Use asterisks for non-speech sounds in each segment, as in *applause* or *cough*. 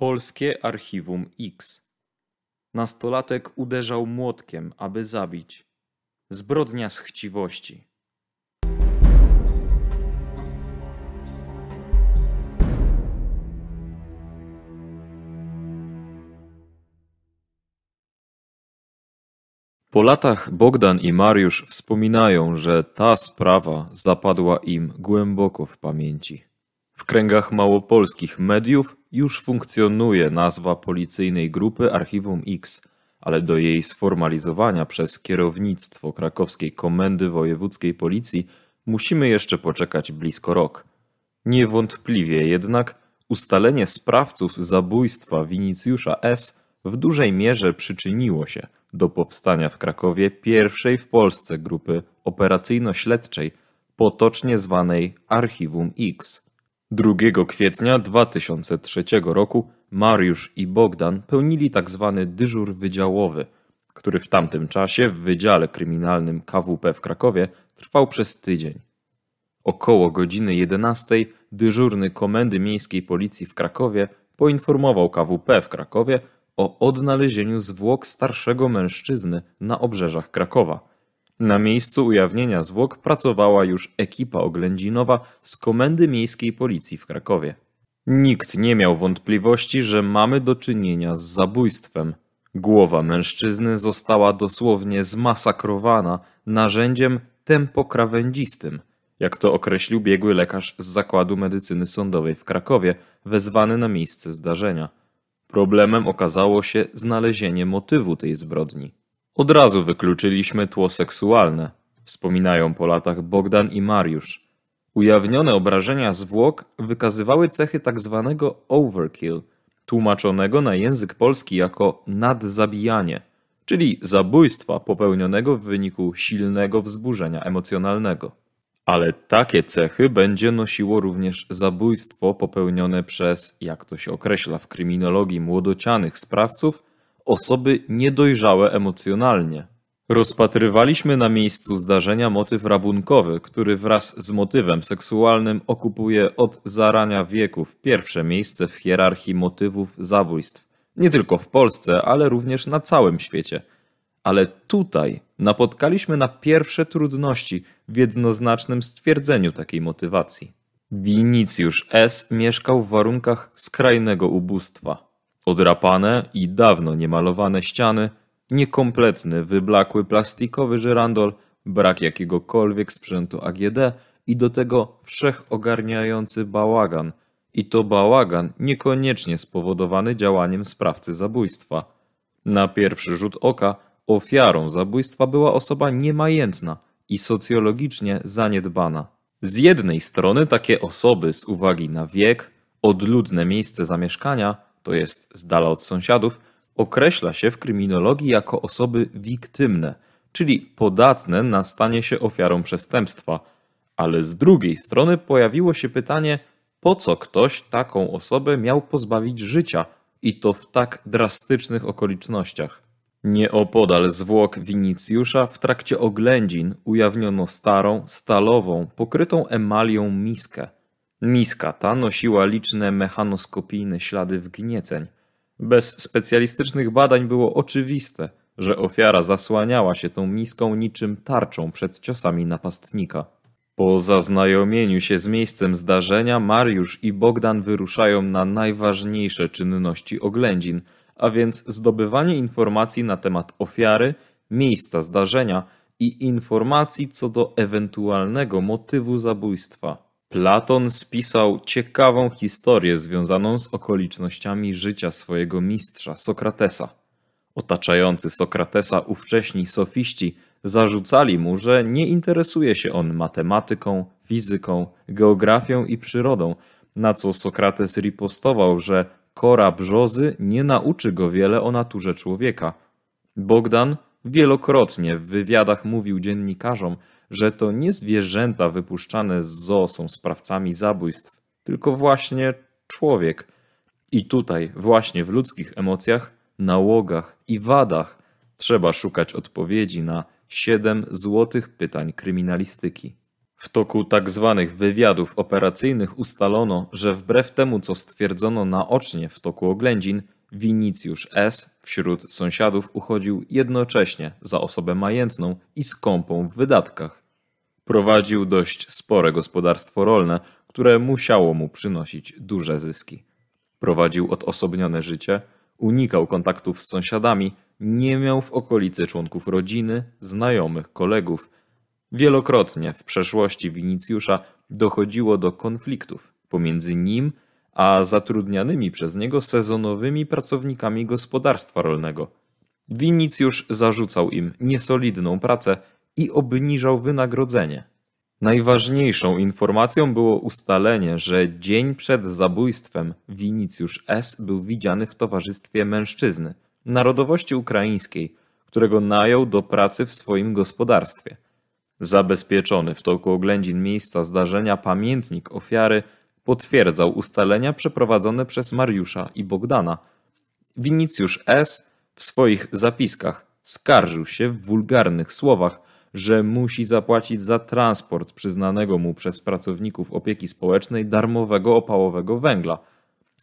Polskie Archiwum X. Nastolatek uderzał młotkiem, aby zabić. Zbrodnia z chciwości. Po latach Bogdan i Mariusz wspominają, że ta sprawa zapadła im głęboko w pamięci. W kręgach małopolskich mediów już funkcjonuje nazwa policyjnej grupy Archiwum X, ale do jej sformalizowania przez kierownictwo krakowskiej Komendy Wojewódzkiej Policji musimy jeszcze poczekać blisko rok. Niewątpliwie jednak ustalenie sprawców zabójstwa Winicjusza S. w dużej mierze przyczyniło się do powstania w Krakowie pierwszej w Polsce grupy operacyjno-śledczej, potocznie zwanej Archiwum X. 2 kwietnia 2003 roku Mariusz i Bogdan pełnili tzw. dyżur wydziałowy, który w tamtym czasie w Wydziale Kryminalnym KWP w Krakowie trwał przez tydzień. Około godziny 11 dyżurny Komendy Miejskiej Policji w Krakowie poinformował KWP w Krakowie o odnalezieniu zwłok starszego mężczyzny na obrzeżach Krakowa. Na miejscu ujawnienia zwłok pracowała już ekipa oględzinowa z Komendy Miejskiej Policji w Krakowie. Nikt nie miał wątpliwości, że mamy do czynienia z zabójstwem. Głowa mężczyzny została dosłownie zmasakrowana narzędziem tempokrawędzistym, jak to określił biegły lekarz z Zakładu Medycyny Sądowej w Krakowie, wezwany na miejsce zdarzenia. Problemem okazało się znalezienie motywu tej zbrodni. Od razu wykluczyliśmy tło seksualne, wspominają po latach Bogdan i Mariusz. Ujawnione obrażenia zwłok wykazywały cechy tzw. overkill, tłumaczonego na język polski jako nadzabijanie, czyli zabójstwa popełnionego w wyniku silnego wzburzenia emocjonalnego. Ale takie cechy będzie nosiło również zabójstwo popełnione przez, jak to się określa w kryminologii młodocianych sprawców, osoby niedojrzałe emocjonalnie. Rozpatrywaliśmy na miejscu zdarzenia motyw rabunkowy, który wraz z motywem seksualnym okupuje od zarania wieków pierwsze miejsce w hierarchii motywów zabójstw. Nie tylko w Polsce, ale również na całym świecie. Ale tutaj napotkaliśmy na pierwsze trudności w jednoznacznym stwierdzeniu takiej motywacji. Winicjusz S. mieszkał w warunkach skrajnego ubóstwa. Odrapane i dawno niemalowane ściany, niekompletny, wyblakły plastikowy żyrandol, brak jakiegokolwiek sprzętu AGD i do tego wszechogarniający bałagan. I to bałagan niekoniecznie spowodowany działaniem sprawcy zabójstwa. Na pierwszy rzut oka ofiarą zabójstwa była osoba niemajętna i socjologicznie zaniedbana. Z jednej strony takie osoby z uwagi na wiek, odludne miejsce zamieszkania, to jest z dala od sąsiadów, określa się w kryminologii jako osoby wiktymne, czyli podatne na stanie się ofiarą przestępstwa. Ale z drugiej strony pojawiło się pytanie, po co ktoś taką osobę miał pozbawić życia i to w tak drastycznych okolicznościach. Nieopodal zwłok Winicjusza w trakcie oględzin ujawniono starą, stalową, pokrytą emalią miskę. Miska ta nosiła liczne mechanoskopijne ślady wgnieceń. Bez specjalistycznych badań było oczywiste, że ofiara zasłaniała się tą miską niczym tarczą przed ciosami napastnika. Po zaznajomieniu się z miejscem zdarzenia Mariusz i Bogdan wyruszają na najważniejsze czynności oględzin, a więc zdobywanie informacji na temat ofiary, miejsca zdarzenia i informacji co do ewentualnego motywu zabójstwa. Platon spisał ciekawą historię związaną z okolicznościami życia swojego mistrza Sokratesa. Otaczający Sokratesa ówcześni sofiści zarzucali mu, że nie interesuje się on matematyką, fizyką, geografią i przyrodą, na co Sokrates ripostował, że kora brzozy nie nauczy go wiele o naturze człowieka. Bogdan wielokrotnie w wywiadach mówił dziennikarzom, że to nie zwierzęta wypuszczane z zoo są sprawcami zabójstw, tylko właśnie człowiek. I tutaj, właśnie w ludzkich emocjach, nałogach i wadach trzeba szukać odpowiedzi na siedem złotych pytań kryminalistyki. W toku tak zwanych wywiadów operacyjnych ustalono, że wbrew temu, co stwierdzono naocznie w toku oględzin, Winicjusz S. wśród sąsiadów uchodził jednocześnie za osobę majętną i skąpą w wydatkach. Prowadził dość spore gospodarstwo rolne, które musiało mu przynosić duże zyski. Prowadził odosobnione życie, unikał kontaktów z sąsiadami, nie miał w okolicy członków rodziny, znajomych, kolegów. Wielokrotnie w przeszłości Winicjusza dochodziło do konfliktów pomiędzy nim a zatrudnianymi przez niego sezonowymi pracownikami gospodarstwa rolnego. Winicjusz zarzucał im niesolidną pracę i obniżał wynagrodzenie. Najważniejszą informacją było ustalenie, że dzień przed zabójstwem Winicjusz S. był widziany w towarzystwie mężczyzny narodowości ukraińskiej, którego najął do pracy w swoim gospodarstwie. Zabezpieczony w toku oględzin miejsca zdarzenia pamiętnik ofiary potwierdzał ustalenia przeprowadzone przez Mariusza i Bogdana. Winicjusz S. w swoich zapiskach skarżył się w wulgarnych słowach, że musi zapłacić za transport przyznanego mu przez pracowników opieki społecznej darmowego opałowego węgla.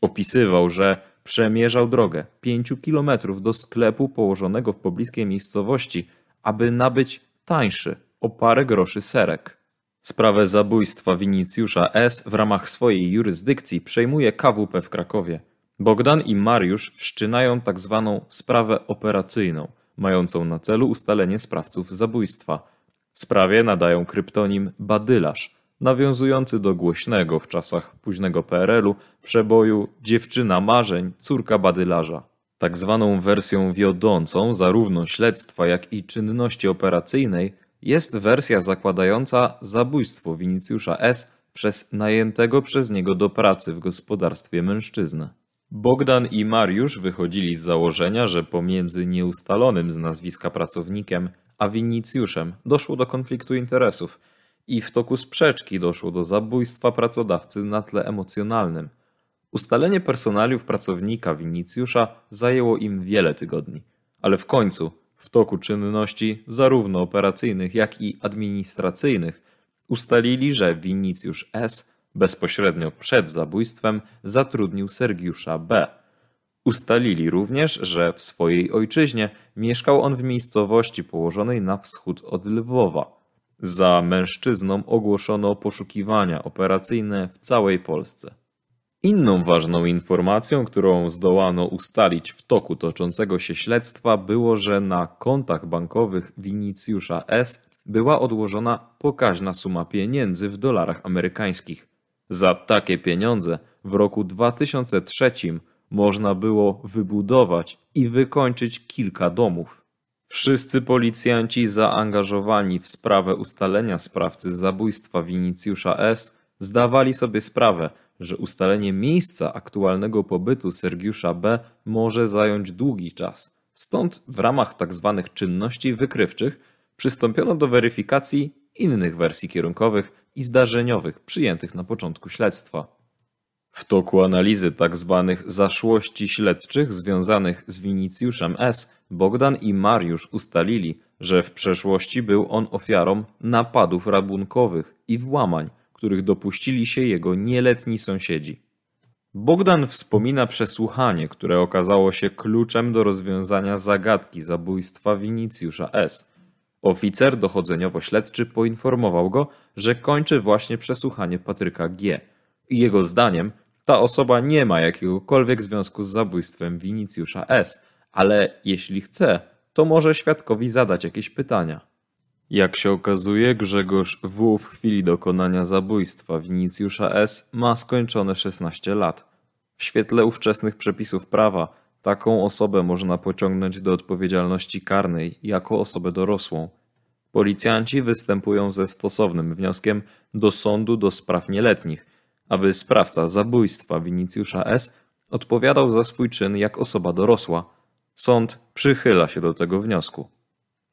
Opisywał, że przemierzał drogę pięciu kilometrów do sklepu położonego w pobliskiej miejscowości, aby nabyć tańszy o parę groszy serek. Sprawę zabójstwa Winicjusza S. w ramach swojej jurysdykcji przejmuje KWP w Krakowie. Bogdan i Mariusz wszczynają tak zwaną sprawę operacyjną, mającą na celu ustalenie sprawców zabójstwa. Sprawie nadają kryptonim Badylarz, nawiązujący do głośnego w czasach późnego PRL-u przeboju Dziewczyna marzeń, córka badylarza. Tak zwaną wersją wiodącą zarówno śledztwa, jak i czynności operacyjnej jest wersja zakładająca zabójstwo Winicjusza S. przez najętego przez niego do pracy w gospodarstwie mężczyznę. Bogdan i Mariusz wychodzili z założenia, że pomiędzy nieustalonym z nazwiska pracownikiem a Winicjuszem doszło do konfliktu interesów i w toku sprzeczki doszło do zabójstwa pracodawcy na tle emocjonalnym. Ustalenie personaliów pracownika Winicjusza zajęło im wiele tygodni, ale w końcu w toku czynności zarówno operacyjnych, jak i administracyjnych ustalili, że Winicjusz S. bezpośrednio przed zabójstwem zatrudnił Sergiusza B. Ustalili również, że w swojej ojczyźnie mieszkał on w miejscowości położonej na wschód od Lwowa. Za mężczyzną ogłoszono poszukiwania operacyjne w całej Polsce. Inną ważną informacją, którą zdołano ustalić w toku toczącego się śledztwa, było, że na kontach bankowych Winicjusza S. była odłożona pokaźna suma pieniędzy w dolarach amerykańskich. Za takie pieniądze w roku 2003 można było wybudować i wykończyć kilka domów. Wszyscy policjanci zaangażowani w sprawę ustalenia sprawcy zabójstwa Winicjusza S. zdawali sobie sprawę, że ustalenie miejsca aktualnego pobytu Sergiusza B. może zająć długi czas. Stąd w ramach tzw. Tak czynności wykrywczych przystąpiono do weryfikacji innych wersji kierunkowych i zdarzeniowych przyjętych na początku śledztwa. W toku analizy tzw. Tak zaszłości śledczych związanych z Winicjuszem S. Bogdan i Mariusz ustalili, że w przeszłości był on ofiarą napadów rabunkowych i włamań, których dopuścili się jego nieletni sąsiedzi. Bogdan wspomina przesłuchanie, które okazało się kluczem do rozwiązania zagadki zabójstwa Winicjusza S. Oficer dochodzeniowo-śledczy poinformował go, że kończy właśnie przesłuchanie Patryka G. Jego zdaniem ta osoba nie ma jakiegokolwiek związku z zabójstwem Winicjusza S., ale jeśli chce, to może świadkowi zadać jakieś pytania. Jak się okazuje, Grzegorz W. w chwili dokonania zabójstwa Winicjusza S. ma skończone 16 lat. W świetle ówczesnych przepisów prawa taką osobę można pociągnąć do odpowiedzialności karnej jako osobę dorosłą. Policjanci występują ze stosownym wnioskiem do sądu do spraw nieletnich, aby sprawca zabójstwa Winicjusza S. odpowiadał za swój czyn jak osoba dorosła. Sąd przychyla się do tego wniosku.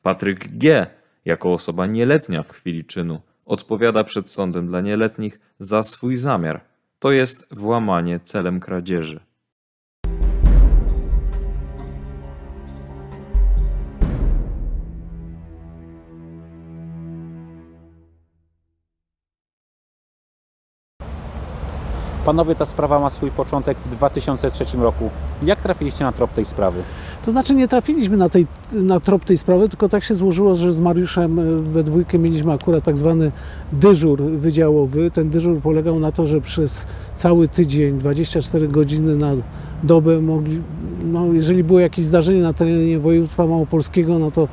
Patryk G jako osoba nieletnia w chwili czynu, odpowiada przed sądem dla nieletnich za swój zamiar, to jest włamanie celem kradzieży. Panowie, ta sprawa ma swój początek w 2003 roku. Jak trafiliście na trop tej sprawy? To znaczy nie trafiliśmy na, tej, na trop tej sprawy, tylko tak się złożyło, że z Mariuszem e, we dwójkę mieliśmy akurat tak zwany dyżur wydziałowy. Ten dyżur polegał na to, że przez cały tydzień, 24 godziny na dobę mogli, no jeżeli było jakieś zdarzenie na terenie województwa małopolskiego, no to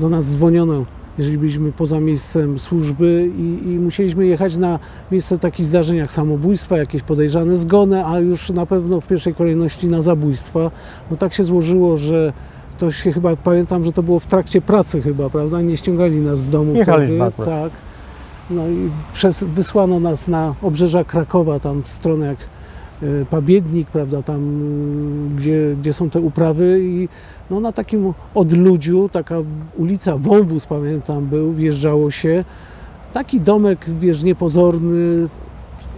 do nas dzwoniono jeżeli byliśmy poza miejscem służby i, i, musieliśmy jechać na miejsce takich zdarzeń jak samobójstwa, jakieś podejrzane zgony, a już na pewno w pierwszej kolejności na zabójstwa. No tak się złożyło, że to się chyba, pamiętam, że to było w trakcie pracy chyba, prawda? Nie ściągali nas z domu Jechaliśmy wtedy. Tak. No i przez, wysłano nas na obrzeża Krakowa, tam w stronę jak Pabiednik, prawda, tam e, gdzie, gdzie są te uprawy i no, na takim odludziu, taka ulica Wąwóz pamiętam był, wjeżdżało się, taki domek, wiesz, niepozorny,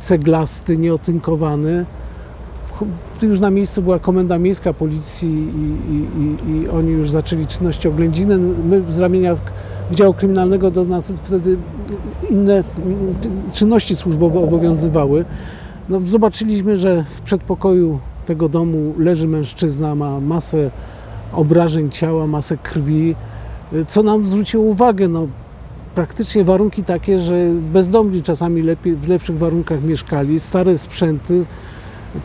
ceglasty, nieotynkowany. Już na miejscu była komenda miejska policji i, i, i, i oni już zaczęli czynności oględziny. My z ramienia Wydziału Kryminalnego do nas wtedy inne czynności służbowe obowiązywały. No, zobaczyliśmy, że w przedpokoju tego domu leży mężczyzna, ma masę obrażeń ciała, masę krwi, co nam zwróciło uwagę. No, praktycznie warunki takie, że bezdomni czasami lepiej, w lepszych warunkach mieszkali, stare sprzęty,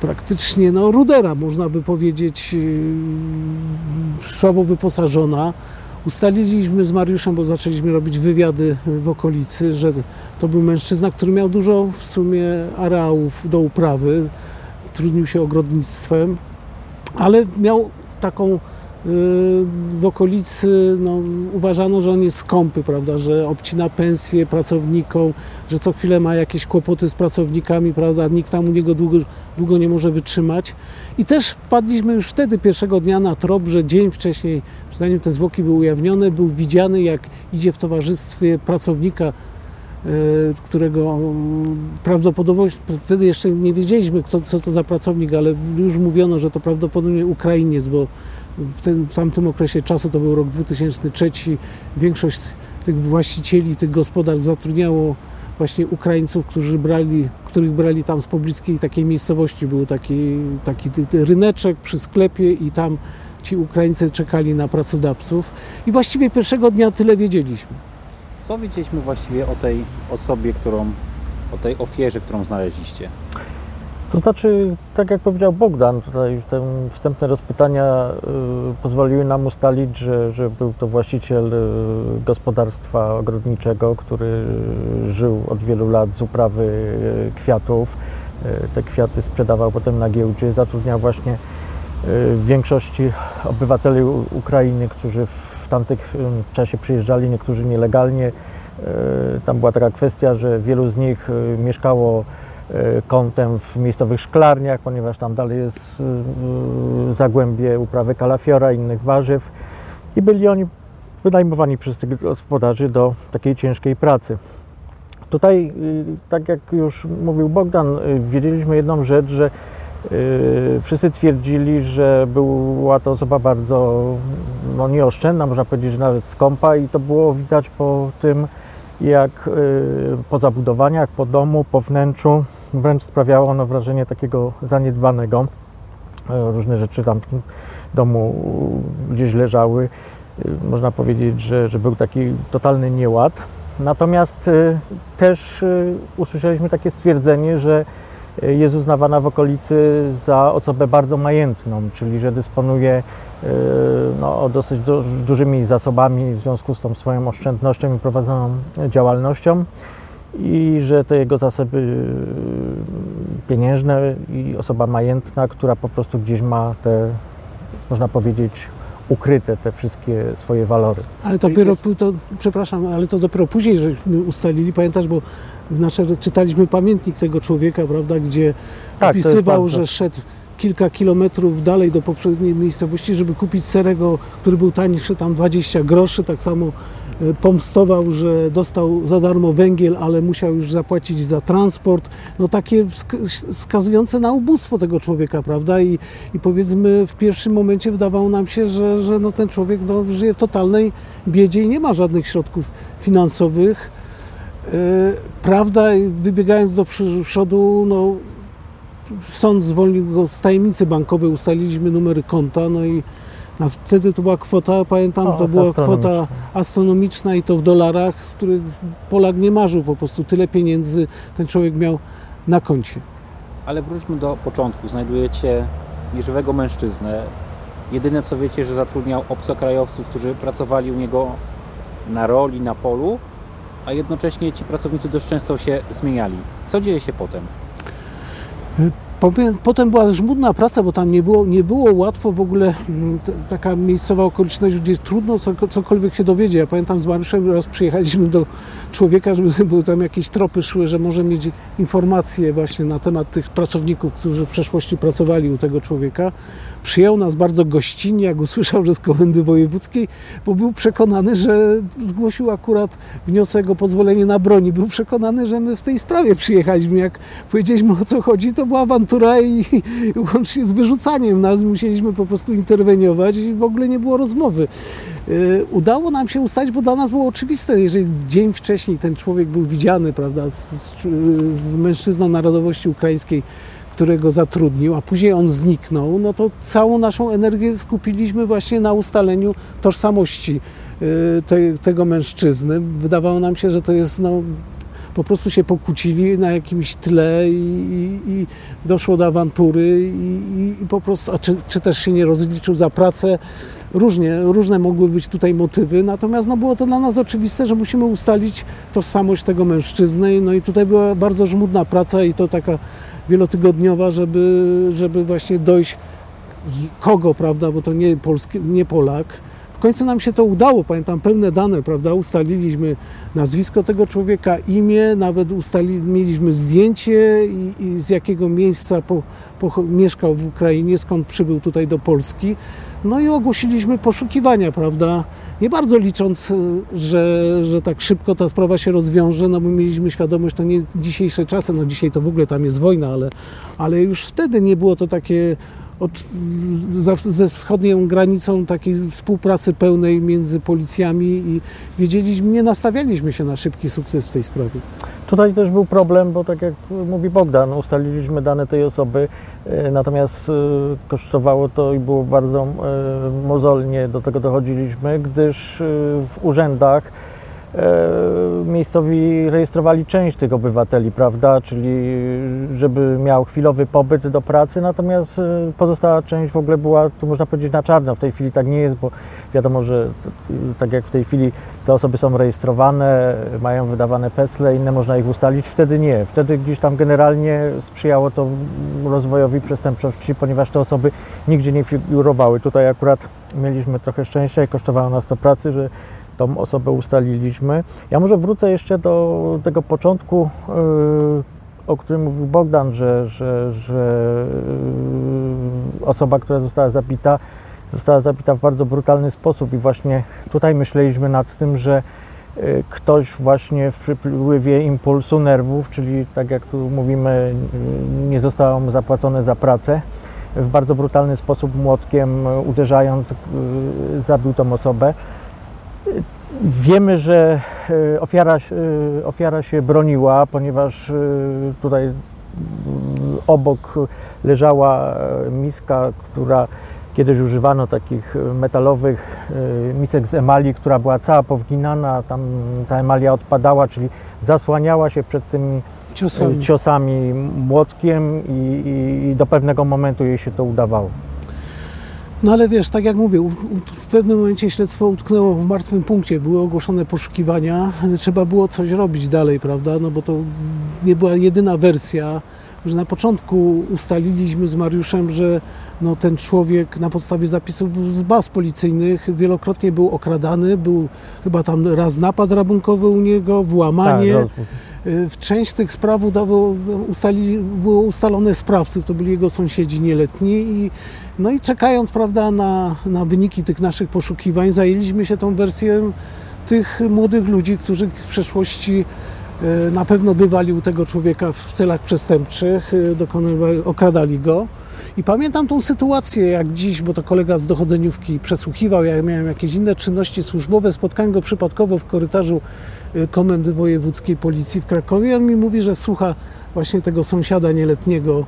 praktycznie no, rudera, można by powiedzieć, yy, słabo wyposażona. Ustaliliśmy z Mariuszem, bo zaczęliśmy robić wywiady w okolicy, że to był mężczyzna, który miał dużo w sumie areałów do uprawy, trudnił się ogrodnictwem, ale miał taką w okolicy no, uważano, że on jest skąpy, prawda, że obcina pensje pracownikom, że co chwilę ma jakieś kłopoty z pracownikami, prawda, nikt tam u niego długo, długo nie może wytrzymać. I też wpadliśmy już wtedy pierwszego dnia na trop, że dzień wcześniej, zanim te zwłoki były ujawnione, był widziany jak idzie w towarzystwie pracownika e, którego prawdopodobnie wtedy jeszcze nie wiedzieliśmy, kto, co to za pracownik, ale już mówiono, że to prawdopodobnie Ukrainiec, bo w, tym, w tamtym okresie czasu, to był rok 2003, większość tych właścicieli, tych gospodarstw zatrudniało właśnie Ukraińców, którzy brali, których brali tam z pobliskiej takiej miejscowości. Był taki, taki ryneczek przy sklepie i tam ci Ukraińcy czekali na pracodawców. I właściwie pierwszego dnia tyle wiedzieliśmy. Co wiedzieliśmy właściwie o tej osobie, którą, o tej ofierze, którą znaleźliście? To znaczy, tak jak powiedział Bogdan, tutaj te wstępne rozpytania y, pozwoliły nam ustalić, że, że był to właściciel y, gospodarstwa ogrodniczego, który żył od wielu lat z uprawy y, kwiatów. Te kwiaty sprzedawał potem na giełdzie, zatrudniał właśnie w większości obywateli Ukrainy, którzy w tamtym czasie przyjeżdżali, niektórzy nielegalnie. Tam była taka kwestia, że wielu z nich mieszkało kątem w miejscowych szklarniach, ponieważ tam dalej jest e, zagłębie uprawy kalafiora i innych warzyw i byli oni wynajmowani przez tych gospodarzy do takiej ciężkiej pracy. Tutaj, e, tak jak już mówił Bogdan, wiedzieliśmy jedną rzecz, że wszyscy twierdzili, że była to osoba bardzo no, nieoszczędna, można powiedzieć, że nawet skąpa i to było widać po tym, jak po zabudowaniach, po domu, po wnętrzu, wręcz sprawiało ono wrażenie takiego zaniedbanego. E, różne rzeczy tam w domu gdzieś leżały. Y, można powiedzieć, że, że był taki totalny nieład. Natomiast y, też usłyszeliśmy takie stwierdzenie, że jest uznawana w okolicy za osobę bardzo majętną, czyli że dysponuje no, dosyć du dużymi zasobami w związku z tą swoją oszczędnością i prowadzoną działalnością i że te jego zasoby yy, pieniężne i osoba majętna, która po prostu gdzieś ma te, można powiedzieć, ukryte te wszystkie swoje walory. Ale to dopiero, to, przepraszam, ale to dopiero później żeśmy ustalili, pamiętasz, bo nasze, czytaliśmy pamiętnik tego człowieka, prawda, gdzie tak, opisywał, że szedł kilka kilometrów dalej do poprzedniej miejscowości, żeby kupić serego, który był tańszy tam 20 groszy. Tak samo pomstował, że dostał za darmo węgiel, ale musiał już zapłacić za transport. No takie wskazujące na ubóstwo tego człowieka, prawda? I, i powiedzmy w pierwszym momencie wydawało nam się, że, że no ten człowiek no, żyje w totalnej biedzie i nie ma żadnych środków finansowych. Yy, prawda, wybiegając do przodu, no, sąd zwolnił go z tajemnicy bankowej, ustaliliśmy numery konta, no i na wtedy to była kwota, pamiętam, O, to była kwota astronomiczna i to w dolarach, z których Polak nie marzył po prostu. Tyle pieniędzy ten człowiek miał na koncie. Ale wróćmy do początku. Znajdujecie nieżywego mężczyznę. Jedyne co wiecie, że zatrudniał obcokrajowców, którzy pracowali u niego na roli, na polu, a jednocześnie ci pracownicy dość często się zmieniali. Co dzieje się potem? Potem była żmudna praca, bo tam nie było, nie było łatwo w ogóle, mm, taka miejscowa okoliczność, gdzie trudno co, cokolwiek się dowiedzieć. Ja pamiętam z Mariuszem raz przyjechaliśmy do człowieka, żeby *laughs* były tam jakieś tropy szły, że może mieć informacje właśnie na temat tych pracowników, którzy w przeszłości pracowali u tego człowieka. Przyjął nas bardzo gościnnie, jak usłyszał, że z Komendy Wojewódzkiej, bo był przekonany, że zgłosił akurat wniosek o pozwolenie na broni. Był przekonany, że my w tej sprawie przyjechaliśmy. Jak powiedzieliśmy o co chodzi, to była awantura i, łącznie z wyrzucaniem nas musieliśmy po prostu interweniować i w ogóle nie było rozmowy. Yy, Udało nam się ustalić, bo dla nas było oczywiste, jeżeli dzień wcześniej ten człowiek był widziany, prawda, z, z mężczyzną narodowości ukraińskiej, którego zatrudnił, a później on zniknął, no to całą naszą energię skupiliśmy właśnie na ustaleniu tożsamości yy, te, tego mężczyzny. Wydawało nam się, że to jest no, po prostu się pokłócili na jakimś tle i, i, i doszło do awantury i, i po prostu, a czy, czy też się nie rozliczył za pracę. Różnie, różne mogły być tutaj motywy, natomiast no, było to dla nas oczywiste, że musimy ustalić tożsamość tego mężczyzny. No i tutaj była bardzo żmudna praca i to taka wielotygodniowa, żeby, żeby właśnie dojść kogo, prawda, bo to nie, Polski, nie Polak. Końcu nam się to udało, pamiętam pełne dane, prawda, ustaliliśmy nazwisko tego człowieka, imię, nawet ustali, mieliśmy zdjęcie i, i z jakiego miejsca po, po, mieszkał w Ukrainie, skąd przybył tutaj do Polski. No i ogłosiliśmy poszukiwania, prawda, nie bardzo licząc, y, że, że tak szybko ta sprawa się rozwiąże, no bo mieliśmy świadomość, to nie dzisiejsze czasy, no dzisiaj to w ogóle tam jest wojna, ale, ale już wtedy nie było to takie od, ze wschodnią granicą takiej współpracy pełnej między policjami i wiedzieliśmy, nie nastawialiśmy się na szybki sukces w tej sprawie. Tutaj też był problem, bo tak jak mówi Bogdan, ustaliliśmy dane tej osoby, e, natomiast e, kosztowało to i było bardzo e, mozolnie do tego dochodziliśmy, gdyż w urzędach miejscowi rejestrowali część tych obywateli, prawda, czyli żeby miał chwilowy pobyt do pracy, natomiast e, pozostała część w ogóle była, tu można powiedzieć, na czarno. W tej chwili tak nie jest, bo wiadomo, że tak jak w tej chwili te osoby są rejestrowane, mają wydawane PESLE, inne można ich ustalić, wtedy nie. Wtedy gdzieś tam generalnie sprzyjało to rozwojowi przestępczości, ponieważ te osoby nigdzie nie figurowały. Tutaj akurat mieliśmy trochę szczęścia i kosztowało nas to pracy, że tą osobę ustaliliśmy. Ja może wrócę jeszcze do tego początku, yy, o którym mówił Bogdan, że, że, że yy, osoba, która została zabita, została zabita w bardzo brutalny sposób i właśnie tutaj myśleliśmy nad tym, że yy, ktoś właśnie w przypływie impulsu nerwów, czyli tak jak tu mówimy, nie zostało mu zapłacone za pracę, w bardzo brutalny sposób młotkiem uderzając zabił tą osobę. Wiemy, że e, ofiara, e, ofiara się broniła, ponieważ e, tutaj obok leżała miska, która kiedyś używano takich metalowych misek z emali, która była cała powginana, tam ta emalia odpadała, czyli zasłaniała się przed tymi Ciosami. ciosami młotkiem i, i, i do pewnego momentu jej się to udawało. No ale wiesz, tak jak mówię, w pewnym momencie śledztwo utknęło w martwym punkcie, były ogłoszone poszukiwania, trzeba było coś robić dalej, prawda, no bo to nie była jedyna wersja, że na początku ustaliliśmy z Mariuszem, że no, ten człowiek na podstawie zapisów z baz policyjnych wielokrotnie był okradany, był chyba tam raz napad rabunkowy u niego, włamanie. Tak, W część tych spraw udało, ustali, było ustalone sprawców, to byli jego sąsiedzi nieletni i, no i czekając prawda, na, na wyniki tych naszych poszukiwań zajęliśmy się tą wersją tych młodych ludzi, którzy w przeszłości y, na pewno bywali u tego człowieka w celach przestępczych, y, dokonywali, okradali go. I pamiętam tą sytuację jak dziś, bo to kolega z dochodzeniówki przesłuchiwał, ja miałem jakieś inne czynności służbowe, spotkałem go przypadkowo w korytarzu y, Komendy Wojewódzkiej Policji w Krakowie. On mi mówi, że słucha właśnie tego sąsiada nieletniego,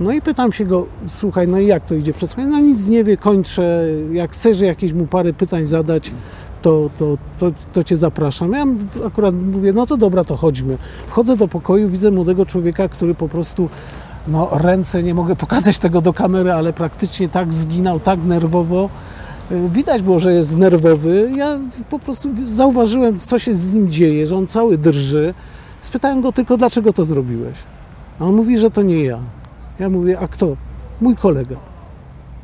No i pytam się go, słuchaj, no i jak to idzie przesłuchanie? No nic nie wie, kończę, jak chcesz jakieś mu parę pytań zadać, to, to, to, to cię zapraszam. Ja akurat mówię, no to dobra, to chodźmy. Wchodzę do pokoju, widzę młodego człowieka, który po prostu, no ręce, nie mogę pokazać tego do kamery, ale praktycznie tak zginał, tak nerwowo. Y, Widać było, że jest nerwowy. Ja po prostu zauważyłem, co się z nim dzieje, że on cały drży. Spytałem go tylko, dlaczego to zrobiłeś? A on mówi, że to nie ja. Ja mówię, a kto? Mój kolega.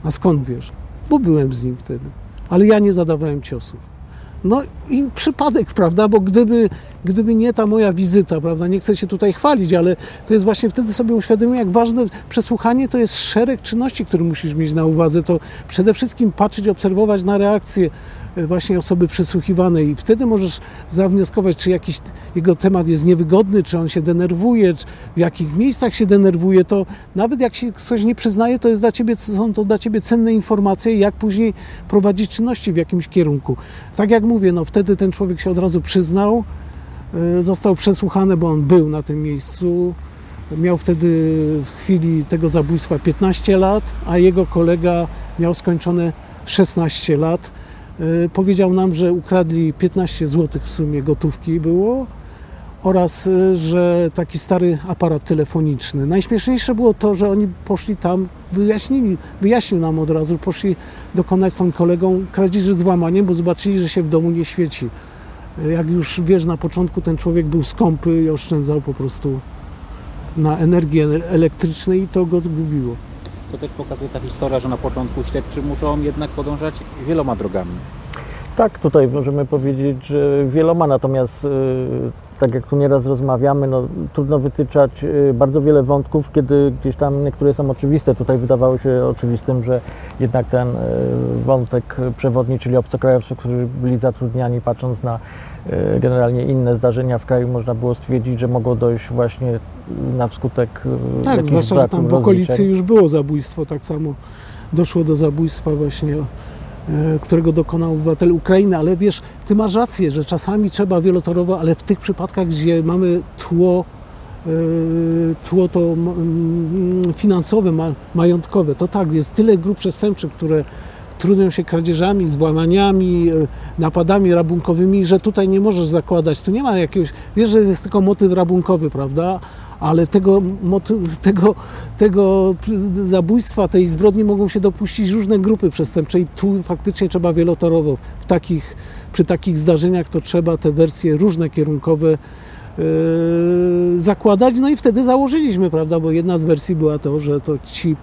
A skąd wiesz? Bo byłem z nim wtedy. Ale ja nie zadawałem ciosów. No i przypadek, prawda? Bo gdyby, gdyby nie ta moja wizyta, prawda? Nie chcę się tutaj chwalić, ale to jest właśnie wtedy sobie uświadomiłem, jak ważne przesłuchanie to jest szereg czynności, które musisz mieć na uwadze. To przede wszystkim patrzeć, obserwować na reakcję właśnie osoby przesłuchiwanej i wtedy możesz zawnioskować, czy jakiś jego temat jest niewygodny, czy on się denerwuje, czy w jakich miejscach się denerwuje, to nawet jak się ktoś nie przyznaje, to jest dla ciebie, są to dla ciebie cenne informacje, jak później prowadzić czynności w jakimś kierunku. Tak jak mówię, no wtedy ten człowiek się od razu przyznał, e, został przesłuchany, bo on był na tym miejscu. Miał wtedy w chwili tego zabójstwa 15 lat, a jego kolega miał skończone 16 lat. E, Powiedział nam, że ukradli 15 zł w sumie gotówki było oraz e, że taki stary aparat telefoniczny. Najśmieszniejsze było to, że oni poszli tam, wyjaśnili, wyjaśnił nam od razu, poszli dokonać z tą kolegą kradzieży z włamaniem, bo zobaczyli, że się w domu nie świeci. E, Jak już wiesz, na początku ten człowiek był skąpy i oszczędzał po prostu na energii ele- elektrycznej i to go zgubiło. To też pokazuje ta historia, że na początku śledczy muszą jednak podążać wieloma drogami. Tak, tutaj możemy powiedzieć, że wieloma, natomiast y, tak jak tu nieraz rozmawiamy, no, trudno wytyczać y, bardzo wiele wątków, kiedy gdzieś tam niektóre są oczywiste. Tutaj wydawało się oczywistym, że jednak ten y, wątek przewodni, czyli obcokrajowcy, którzy byli zatrudniani, patrząc na y, generalnie inne zdarzenia w kraju, można było stwierdzić, że mogło dojść właśnie na wskutek Tak, zwłaszcza, że tam w okolicy już było zabójstwo, tak samo doszło do zabójstwa właśnie, którego dokonał obywatel Ukrainy, ale wiesz, ty masz rację, że czasami trzeba wielotorowo, ale w tych przypadkach, gdzie mamy tło, e, tło to finansowe, ma- majątkowe, to tak, jest tyle grup przestępczych, które trudnią się kradzieżami, złamaniami, e, napadami rabunkowymi, że tutaj nie możesz zakładać, tu nie ma jakiegoś, wiesz, że jest tylko motyw rabunkowy, prawda? Ale tego, tego, tego zabójstwa, tej zbrodni mogą się dopuścić różne grupy przestępcze i tu faktycznie trzeba wielotorowo. W takich, przy takich zdarzeniach to trzeba te wersje różne kierunkowe yy, zakładać. No i wtedy założyliśmy, prawda, bo jedna z wersji była to, że to ci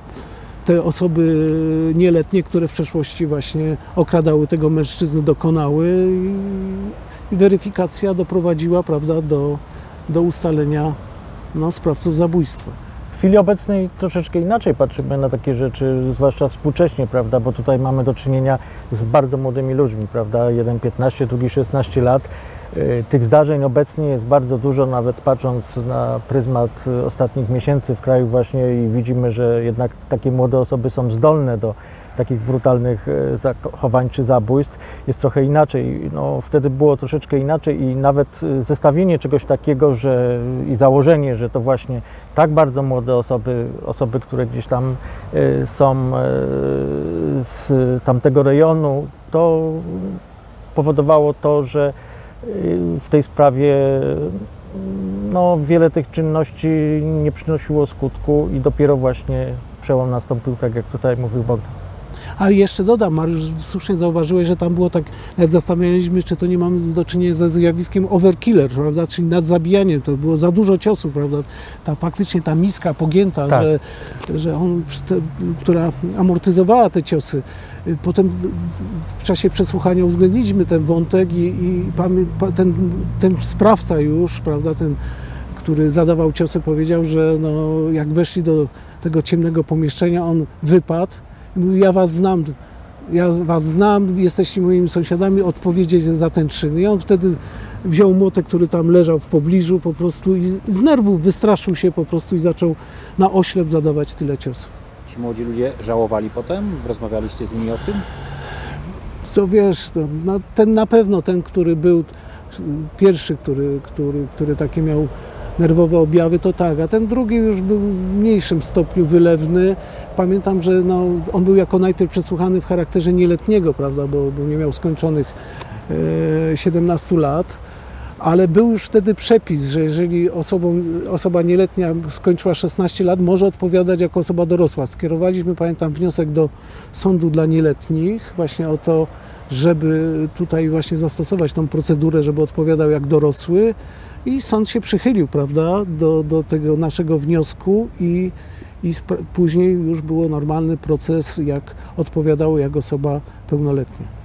te osoby nieletnie, które w przeszłości właśnie okradały tego mężczyznę, dokonały i, i weryfikacja doprowadziła, prawda, do, do ustalenia no, sprawców zabójstwa. W chwili obecnej troszeczkę inaczej patrzymy na takie rzeczy, zwłaszcza współcześnie, prawda, bo tutaj mamy do czynienia z bardzo młodymi ludźmi, prawda, jeden 15, drugi 16 lat. Y, Tych zdarzeń obecnie jest bardzo dużo, nawet patrząc na pryzmat ostatnich miesięcy w kraju właśnie i widzimy, że jednak takie młode osoby są zdolne do takich brutalnych y, zachowań czy zabójstw. Jest trochę inaczej. No, wtedy było troszeczkę inaczej i nawet y, zestawienie czegoś takiego, że i założenie, że to właśnie tak bardzo młode osoby, osoby, które gdzieś tam y, są z tamtego rejonu, to powodowało to, że w tej sprawie no, wiele tych czynności nie przynosiło skutku i dopiero właśnie przełom nastąpił, tak jak tutaj mówił Bogdan. Ale jeszcze dodam, Mariusz, słusznie zauważyłeś, że tam było tak, nawet zastanawialiśmy, czy to nie mamy do czynienia ze zjawiskiem overkiller, prawda, czyli nadzabijanie, to było za dużo ciosów, prawda, ta faktycznie ta miska pogięta, Tak. że, że on, te, która amortyzowała te ciosy. Potem w czasie przesłuchania uwzględniliśmy ten wątek i, i ten, ten sprawca już, prawda, ten, który zadawał ciosy, powiedział, że no, jak weszli do tego ciemnego pomieszczenia, on wypadł mówił, ja was znam, ja was znam, jesteście moimi sąsiadami, odpowiedzieć za ten czyn. I on wtedy wziął młotek, który tam leżał w pobliżu po prostu i z nerwów wystraszył się po prostu i zaczął na oślep zadawać tyle ciosów. Ci młodzi ludzie żałowali potem? Rozmawialiście z nimi o tym? To wiesz, to, no, ten na pewno, ten, który był pierwszy, który, który, który takie miał nerwowe objawy, to tak, a ten drugi już był w mniejszym stopniu wylewny. Pamiętam, że no, on był jako najpierw przesłuchany w charakterze nieletniego, prawda, bo, bo nie miał skończonych e, 17 lat, ale był już wtedy przepis, że jeżeli osobą, osoba nieletnia skończyła 16 lat, może odpowiadać jako osoba dorosła. Skierowaliśmy, pamiętam, wniosek do sądu dla nieletnich właśnie o to, żeby tutaj właśnie zastosować tą procedurę, żeby odpowiadał jak dorosły i sąd się przychylił, prawda, do, do tego naszego wniosku i, i później już był normalny proces, jak odpowiadało jak osoba pełnoletnia.